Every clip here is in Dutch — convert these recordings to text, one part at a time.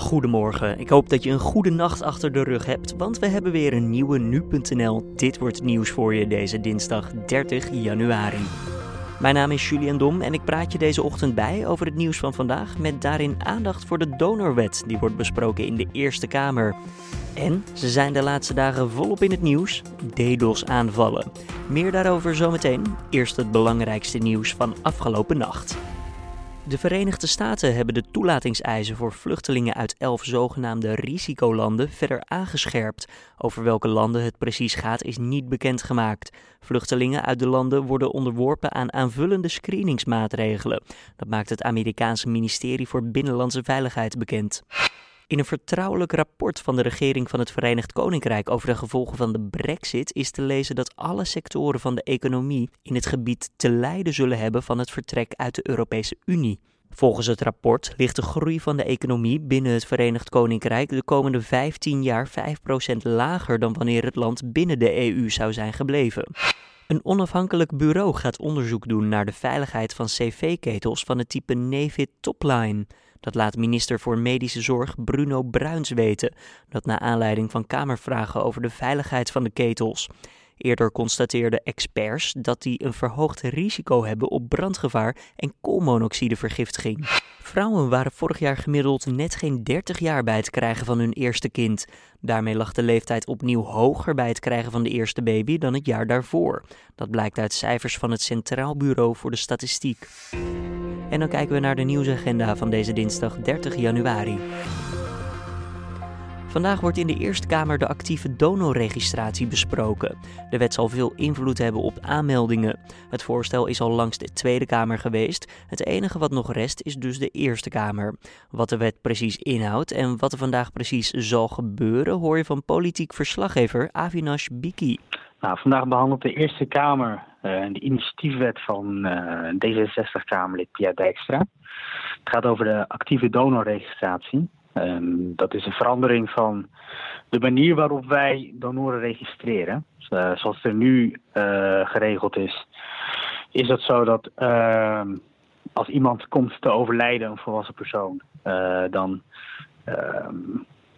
Goedemorgen, ik hoop dat je een goede nacht achter de rug hebt, want we hebben weer een nieuwe nu.nl Dit wordt nieuws voor je deze dinsdag 30 januari. Mijn naam is Julian Dom en ik praat je deze ochtend bij over het nieuws van vandaag met daarin aandacht voor de donorwet die wordt besproken in de Eerste Kamer. En ze zijn de laatste dagen volop in het nieuws, DDoS aanvallen. Meer daarover zometeen, eerst het belangrijkste nieuws van afgelopen nacht. De Verenigde Staten hebben de toelatingseisen voor vluchtelingen uit elf zogenaamde risicolanden verder aangescherpt. Over welke landen het precies gaat is niet bekendgemaakt. Vluchtelingen uit de landen worden onderworpen aan aanvullende screeningsmaatregelen. Dat maakt het Amerikaanse ministerie voor Binnenlandse Veiligheid bekend. In een vertrouwelijk rapport van de regering van het Verenigd Koninkrijk over de gevolgen van de Brexit is te lezen dat alle sectoren van de economie in het gebied te lijden zullen hebben van het vertrek uit de Europese Unie. Volgens het rapport ligt de groei van de economie binnen het Verenigd Koninkrijk de komende 15 jaar 5% lager dan wanneer het land binnen de EU zou zijn gebleven. Een onafhankelijk bureau gaat onderzoek doen naar de veiligheid van cv-ketels van het type Nevid Topline. Dat laat minister voor Medische Zorg Bruno Bruins weten, dat na aanleiding van Kamervragen over de veiligheid van de ketels. Eerder constateerden experts dat die een verhoogd risico hebben op brandgevaar en koolmonoxidevergiftiging. Vrouwen waren vorig jaar gemiddeld net geen 30 jaar bij het krijgen van hun eerste kind. Daarmee lag de leeftijd opnieuw hoger bij het krijgen van de eerste baby dan het jaar daarvoor. Dat blijkt uit cijfers van het Centraal Bureau voor de Statistiek. En dan kijken we naar de nieuwsagenda van deze dinsdag 30 januari. Vandaag wordt in de Eerste Kamer de actieve donorregistratie besproken. De wet zal veel invloed hebben op aanmeldingen. Het voorstel is al langs de Tweede Kamer geweest. Het enige wat nog rest is dus de Eerste Kamer. Wat de wet precies inhoudt en wat er vandaag precies zal gebeuren, hoor je van politiek verslaggever Avinash Biki. Nou, vandaag behandelt de Eerste Kamer uh, de initiatiefwet van uh, D66-Kamerlid Pierre Dijkstra. Het gaat over de actieve donorregistratie. Um, dat is een verandering van de manier waarop wij donoren registreren. Uh, zoals het er nu geregeld is, is het zo dat ehm, als iemand komt te overlijden, een volwassen persoon, dan ehm,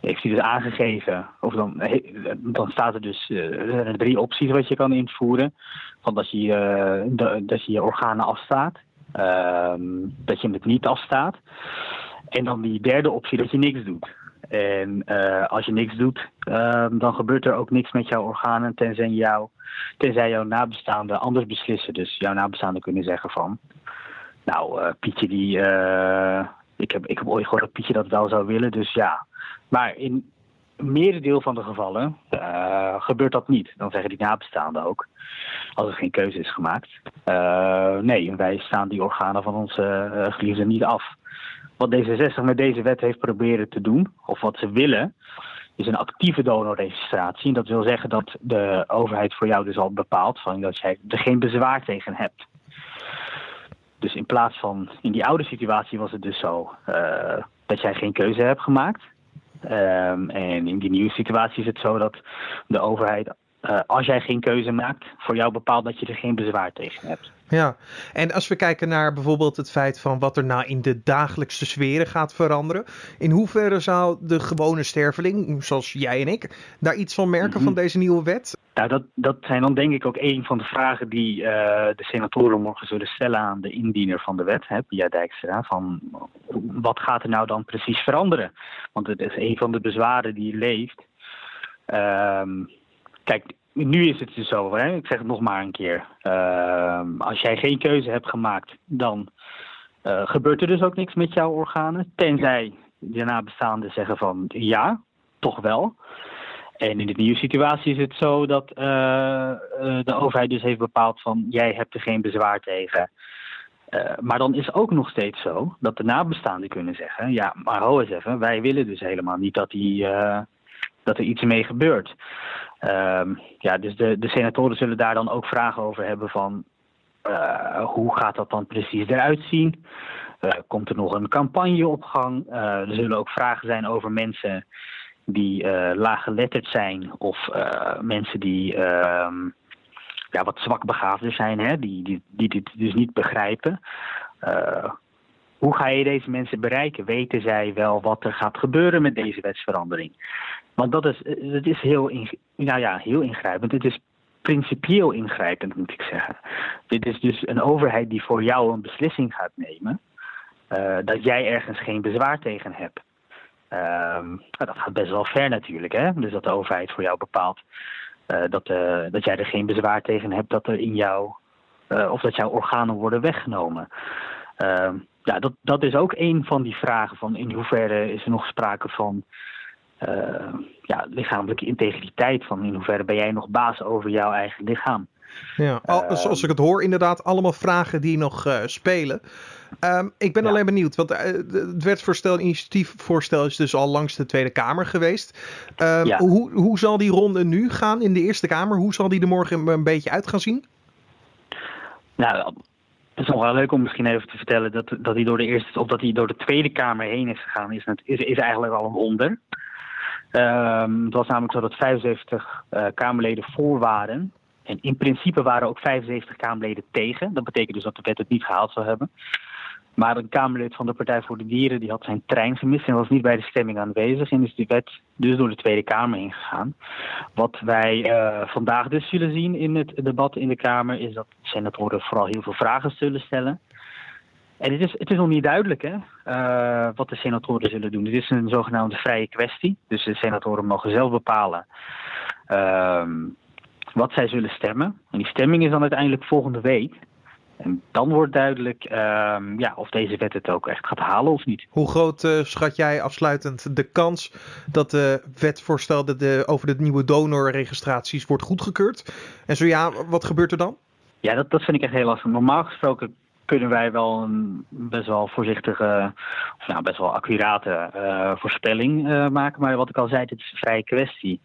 heeft hij dus aangegeven, of dan, dan staat er dus uh, drie opties wat je kan invoeren. Van dat je, dat je je organen afstaat, dat je het niet afstaat. En dan die derde optie dat je niks doet. En uh, als je niks doet, ehm, dan gebeurt er ook niks met jouw organen tenzij, jou, tenzij jouw nabestaanden anders beslissen. Dus jouw nabestaanden kunnen zeggen van, nou Pietje die, ik, heb, ik heb ooit gehoord dat Pietje dat wel zou willen, dus ja, maar in merendeel van de gevallen gebeurt dat niet. Dan zeggen die nabestaanden ook, als er geen keuze is gemaakt. Nee, wij staan die organen van onze geliefden niet af. Wat D66 met deze wet heeft proberen te doen, of wat ze willen, is een actieve donorregistratie. Dat wil zeggen dat de overheid voor jou dus al bepaalt van dat jij er geen bezwaar tegen hebt. Dus in plaats van in die oude situatie was het dus zo dat jij geen keuze hebt gemaakt. Um, en in die nieuwe situatie is het zo dat de overheid, uh, als jij geen keuze maakt, voor jou bepaalt dat je er geen bezwaar tegen hebt. Ja, en als we kijken naar bijvoorbeeld het feit van wat er nou in de dagelijkse sferen gaat veranderen, in hoeverre zou de gewone sterveling, zoals jij en ik, daar iets van merken mm -hmm. van deze nieuwe wet? Nou, dat, dat zijn dan denk ik ook een van de vragen die uh, de senatoren morgen zullen stellen aan de indiener van de wet, hè, Pia Dijkstra. Van wat gaat er nou dan precies veranderen? Want het is een van de bezwaren die leeft. Um, kijk, nu is het dus zo, hè? ik zeg het nog maar een keer. Uh, als jij geen keuze hebt gemaakt, dan uh, gebeurt er dus ook niks met jouw organen. Tenzij de nabestaanden zeggen van ja, toch wel. En in de nieuwe situatie is het zo dat uh, de overheid dus heeft bepaald van jij hebt er geen bezwaar tegen. Maar dan is ook nog steeds zo dat de nabestaanden kunnen zeggen: ja, maar ho eens even, wij willen dus helemaal niet dat, die, dat er iets mee gebeurt. Uh, ja, dus de, de senatoren zullen daar dan ook vragen over hebben van hoe gaat dat dan precies eruit zien? komt er nog een campagne op gang? er zullen ook vragen zijn over mensen die laaggeletterd zijn of mensen die uh, ja, wat zwak begaafder zijn, hè, die, die, die dit dus niet begrijpen. hoe ga je deze mensen bereiken? Weten zij wel wat er gaat gebeuren met deze wetsverandering? Want dat is, het is heel, nou ja, heel ingrijpend. Het is principieel ingrijpend, moet ik zeggen. Dit is dus een overheid die voor jou een beslissing gaat nemen. Uh, dat jij ergens geen bezwaar tegen hebt. Uh, dat gaat best wel ver natuurlijk, hè? Dus dat de overheid voor jou bepaalt uh, dat, dat jij er geen bezwaar tegen hebt dat er in jou. of dat jouw organen worden weggenomen. Ehm, ja, dat, dat is ook een van die vragen van in hoeverre is er nog sprake van uh, ja, lichamelijke integriteit. Van in hoeverre ben jij nog baas over jouw eigen lichaam. Ja, uh, zoals ik het hoor, inderdaad, allemaal vragen die nog uh, spelen. Um, ik ben ja. alleen benieuwd, want uh, het wetsvoorstel, initiatiefvoorstel is dus al langs de Tweede Kamer geweest. Um, ja. hoe, hoe zal die ronde nu gaan in de Eerste Kamer? Hoe zal die er morgen een beetje uit gaan zien? Nou, het is nog wel leuk om misschien even te vertellen dat, dat hij door de eerste, of dat hij door de Tweede Kamer heen is gegaan, is, is, is eigenlijk al een wonder. Um, het was namelijk zo dat 75 uh, Kamerleden voor waren. En in principe waren ook 75 Kamerleden tegen. Dat betekent dus dat de wet het niet gehaald zou hebben. Maar een Kamerlid van de Partij voor de Dieren die had zijn trein gemist en was niet bij de stemming aanwezig. En is die wet dus door de Tweede Kamer ingegaan. Wat wij uh, vandaag dus zullen zien in het debat in de Kamer is dat senatoren vooral heel veel vragen zullen stellen. En het is, het is nog niet duidelijk hè, uh, wat de senatoren zullen doen. Het is een zogenaamde vrije kwestie. Dus de senatoren mogen zelf bepalen uh, wat zij zullen stemmen. En die stemming is dan uiteindelijk volgende week. En dan wordt duidelijk uh, ja, of deze wet het ook echt gaat halen of niet. Hoe groot uh, schat jij afsluitend de kans dat de wetvoorstel de, over de nieuwe donorregistraties wordt goedgekeurd? En zo ja, wat gebeurt er dan? Ja, dat, dat vind ik echt heel lastig. Normaal gesproken kunnen wij wel een best wel voorzichtige, of nou, best wel accurate uh, voorspelling uh, maken. Maar wat ik al zei, het is een vrije kwestie.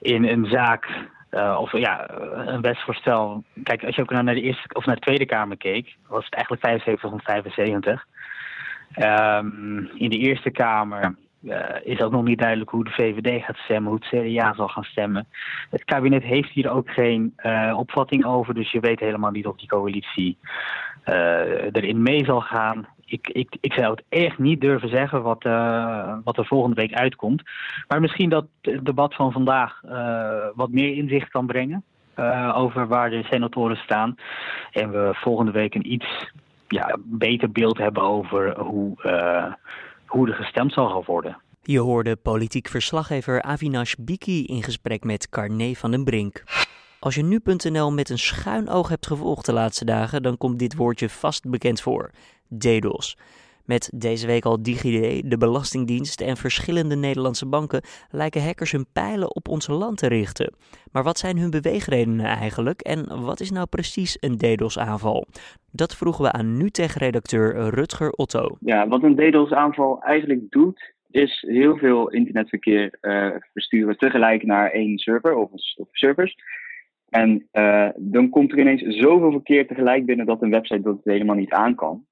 In een zaak, uh, of ja, een wetsvoorstel. Kijk, als je ook naar de eerste of naar de Tweede Kamer keek, was het eigenlijk 75 van 75. Um, in de Eerste Kamer is ook nog niet duidelijk hoe de VVD gaat stemmen, hoe het CDA zal gaan stemmen. Het kabinet heeft hier ook geen uh, opvatting over, dus je weet helemaal niet of die coalitie uh, erin mee zal gaan. Ik, ik, ik zou het echt niet durven zeggen wat, wat er volgende week uitkomt. Maar misschien dat het debat van vandaag wat meer inzicht kan brengen over waar de senatoren staan. En we volgende week een iets ja, beter beeld hebben over hoe hoe er gestemd zal worden. Je hoorde politiek verslaggever Avinash Biki in gesprek met Carné van den Brink. Als je nu.nl met een schuin oog hebt gevolgd de laatste dagen, dan komt dit woordje vast bekend voor: DDoS. Met deze week al DigiD, de Belastingdienst en verschillende Nederlandse banken lijken hackers hun pijlen op ons land te richten. Maar wat zijn hun beweegredenen eigenlijk en wat is nou precies een DDoS-aanval? Dat vroegen we aan NuTech-redacteur Rutger Otto. Ja, wat een DDoS-aanval eigenlijk doet, is heel veel internetverkeer uh, versturen tegelijk naar één server of, of servers. En uh, dan komt er ineens zoveel verkeer tegelijk binnen dat een website dat helemaal niet aan kan.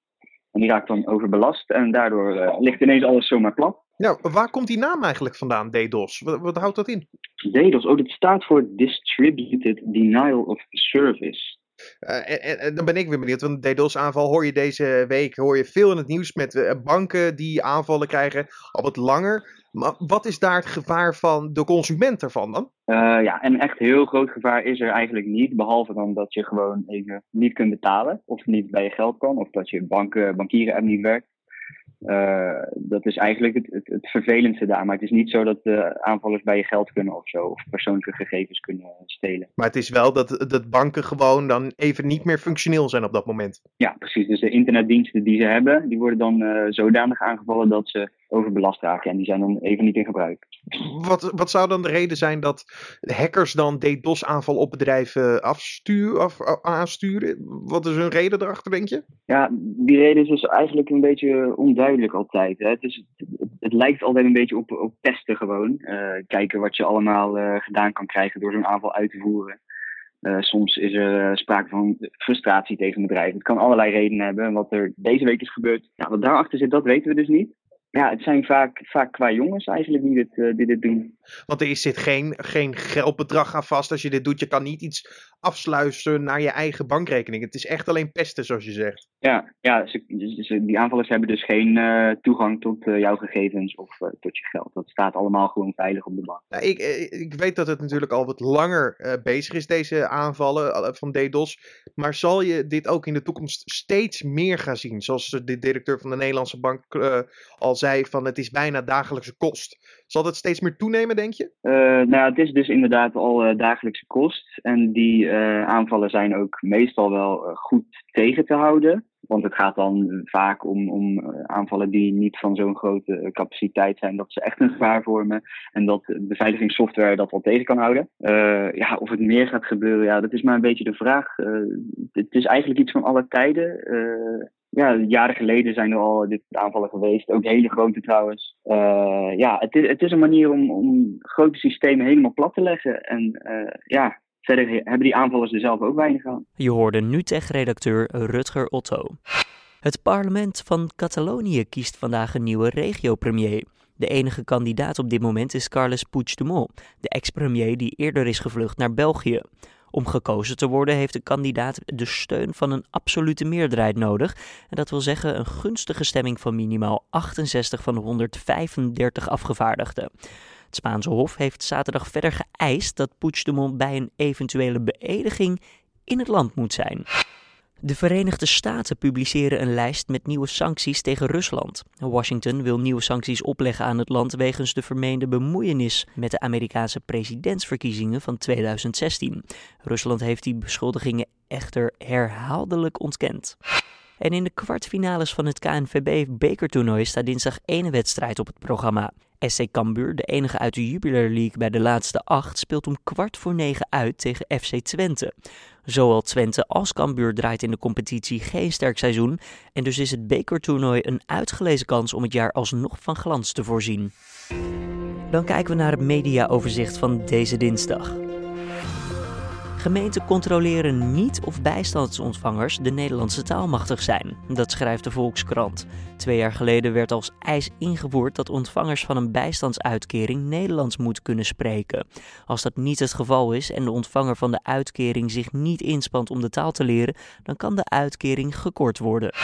En die raakt dan overbelast en daardoor uh, ligt ineens alles zomaar plat. Nou, waar komt die naam eigenlijk vandaan, DDoS? Wat, wat houdt dat in? DDoS, oh, dat staat voor Distributed Denial of Service. Uh, en, en, dan ben ik weer benieuwd, want DDoS-aanval hoor je deze week hoor je veel in het nieuws met uh, banken die aanvallen krijgen, al wat langer. Maar wat is daar het gevaar van de consument ervan dan? Uh, ja, een echt heel groot gevaar is er eigenlijk niet. Behalve dan dat je gewoon even niet kunt betalen. Of niet bij je geld kan. Of dat je bank, bankieren app niet werkt. Uh, dat is eigenlijk het, het, het, vervelendste daar. Maar het is niet zo dat de aanvallers bij je geld kunnen of zo. Of persoonlijke gegevens kunnen stelen. Maar het is wel dat, dat banken gewoon dan even niet meer functioneel zijn op dat moment. Ja, precies. Dus de internetdiensten die ze hebben, die worden dan uh, zodanig aangevallen dat ze overbelast raken. En die zijn dan even niet in gebruik. Wat, wat zou dan de reden zijn dat hackers dan DDoS-aanval op bedrijven afstuur, af, aansturen? Wat is hun reden erachter, denk je? Ja, die reden is dus eigenlijk een beetje onduidelijk altijd. Hè. Het, is, het, het, lijkt altijd een beetje op, op testen gewoon. Uh, kijken wat je allemaal uh, gedaan kan krijgen door zo'n aanval uit te voeren. Uh, soms is er sprake van frustratie tegen bedrijven. Het kan allerlei redenen hebben. En wat er deze week is gebeurd, nou, wat daarachter zit, dat weten we dus niet ja, het zijn vaak, vaak qua jongens eigenlijk die dit, uh, die dit doen. Want er zit geen, geen geldbedrag aan vast als je dit doet. Je kan niet iets afsluiten naar je eigen bankrekening. Het is echt alleen pesten, zoals je zegt. Ja, ja ze, die aanvallers hebben dus geen uh, toegang tot uh, jouw gegevens of tot je geld. Dat staat allemaal gewoon veilig op de bank. Nou, ik, ik weet dat het natuurlijk al wat langer bezig is, deze aanvallen van DDoS. Maar zal je dit ook in de toekomst steeds meer gaan zien? Zoals de directeur van de Nederlandse bank al zei, van het is bijna dagelijkse kost. Zal dat steeds meer toenemen, denk je? nou, het is dus inderdaad al dagelijkse kost. En die aanvallen zijn ook meestal wel goed tegen te houden. Want het gaat dan vaak om, om eh, aanvallen die niet van zo'n grote eh, capaciteit zijn dat ze echt een gevaar vormen. En dat beveiligingssoftware dat wel tegen kan houden. Uh, ja, of het meer gaat gebeuren, ja, dat is maar een beetje de vraag. Uh, het is eigenlijk iets van alle tijden. Uh, ja, jaren geleden zijn er al dit aanvallen geweest. Ook hele grote trouwens. ja, het is, het is een manier om, om grote systemen helemaal plat te leggen. En ja, Verder hebben die aanvallers er zelf ook weinig aan. Je hoorde NUTEG-redacteur Rutger Otto. Het parlement van Catalonië kiest vandaag een nieuwe regio-premier. De enige kandidaat op dit moment is Carles Puigdemont, de ex-premier die eerder is gevlucht naar België. Om gekozen te worden heeft de kandidaat de steun van een absolute meerderheid nodig. En dat wil zeggen een gunstige stemming van minimaal 68 van de 135 afgevaardigden. Het Spaanse Hof heeft zaterdag verder geëist dat Puigdemont bij een eventuele beëdiging in het land moet zijn. De Verenigde Staten publiceren een lijst met nieuwe sancties tegen Rusland. Washington wil nieuwe sancties opleggen aan het land wegens de vermeende bemoeienis met de Amerikaanse presidentsverkiezingen van 2016. Rusland heeft die beschuldigingen echter herhaaldelijk ontkend. En in de kwartfinales van het KNVB-bekertoernooi staat dinsdag één wedstrijd op het programma. SC Cambuur, de enige uit de Jubiler League bij de laatste acht, speelt om kwart voor negen uit tegen FC Twente. Zowel Twente als Cambuur draait in de competitie geen sterk seizoen en dus is het bekertoernooi een uitgelezen kans om het jaar alsnog van glans te voorzien. Dan kijken we naar het mediaoverzicht van deze dinsdag. Gemeenten controleren niet of bijstandsontvangers de Nederlandse taal machtig zijn. Dat schrijft de Volkskrant. Twee jaar geleden werd als eis ingevoerd dat ontvangers van een bijstandsuitkering Nederlands moeten kunnen spreken. Als dat niet het geval is en de ontvanger van de uitkering zich niet inspant om de taal te leren, dan kan de uitkering gekort worden.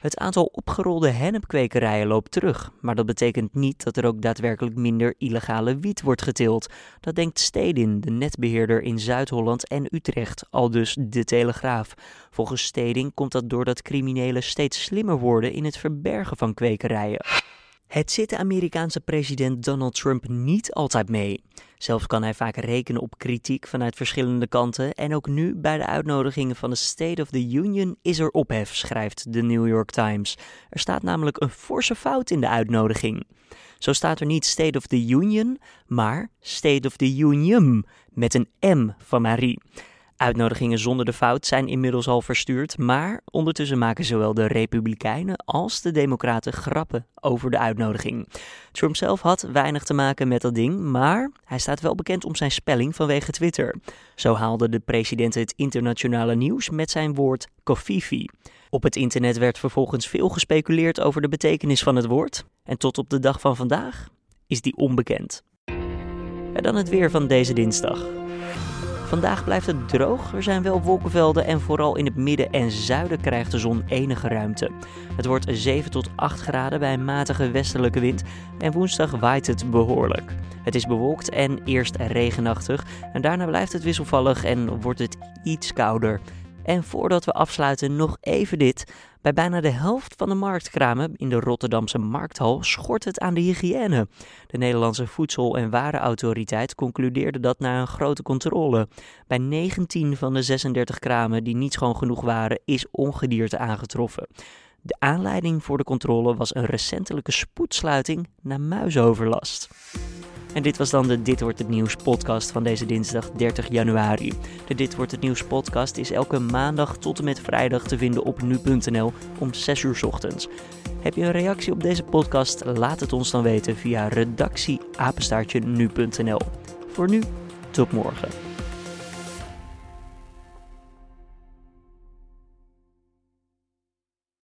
Het aantal opgerolde hennepkwekerijen loopt terug, maar dat betekent niet dat er ook daadwerkelijk minder illegale wiet wordt geteeld. Dat denkt Stedin, de netbeheerder in Zuid-Holland en Utrecht, al dus de Telegraaf. Volgens Stedin komt dat doordat criminelen steeds slimmer worden in het verbergen van kwekerijen. Het zit de Amerikaanse president Donald Trump niet altijd mee. Zelfs kan hij vaak rekenen op kritiek vanuit verschillende kanten en ook nu bij de uitnodigingen van de State of the Union is er ophef, schrijft de New York Times. Er staat namelijk een forse fout in de uitnodiging. Zo staat er niet State of the Union, maar State of the Union met een M van Marie. Uitnodigingen zonder de fout zijn inmiddels al verstuurd, maar ondertussen maken zowel de Republikeinen als de Democraten grappen over de uitnodiging. Trump zelf had weinig te maken met dat ding, maar hij staat wel bekend om zijn spelling vanwege Twitter. Zo haalde de president het internationale nieuws met zijn woord kofifi. Op het internet werd vervolgens veel gespeculeerd over de betekenis van het woord, en tot op de dag van vandaag is die onbekend. En dan het weer van deze dinsdag. Vandaag blijft het droog, er zijn wel wolkenvelden en vooral in het midden en zuiden krijgt de zon enige ruimte. Het wordt 7 tot 8 graden bij een matige westelijke wind en woensdag waait het behoorlijk. Het is bewolkt en eerst regenachtig en daarna blijft het wisselvallig en wordt het iets kouder. En voordat we afsluiten nog even dit. Bij bijna de helft van de marktkramen in de Rotterdamse markthal schort het aan de hygiëne. De Nederlandse Voedsel- en Warenautoriteit concludeerde dat na een grote controle. Bij 19 van de 36 kramen die niet schoon genoeg waren, is ongedierte aangetroffen. De aanleiding voor de controle was een recentelijke spoedsluiting na muisoverlast. En dit was dan de Dit wordt het nieuws podcast van deze dinsdag 30 januari. De Dit wordt het nieuws podcast is elke maandag tot en met vrijdag te vinden op nu.nl om 6 uur ochtends. Heb je een reactie op deze podcast? Laat het ons dan weten via redactieapenstaartje nu.nl. Voor nu, tot morgen.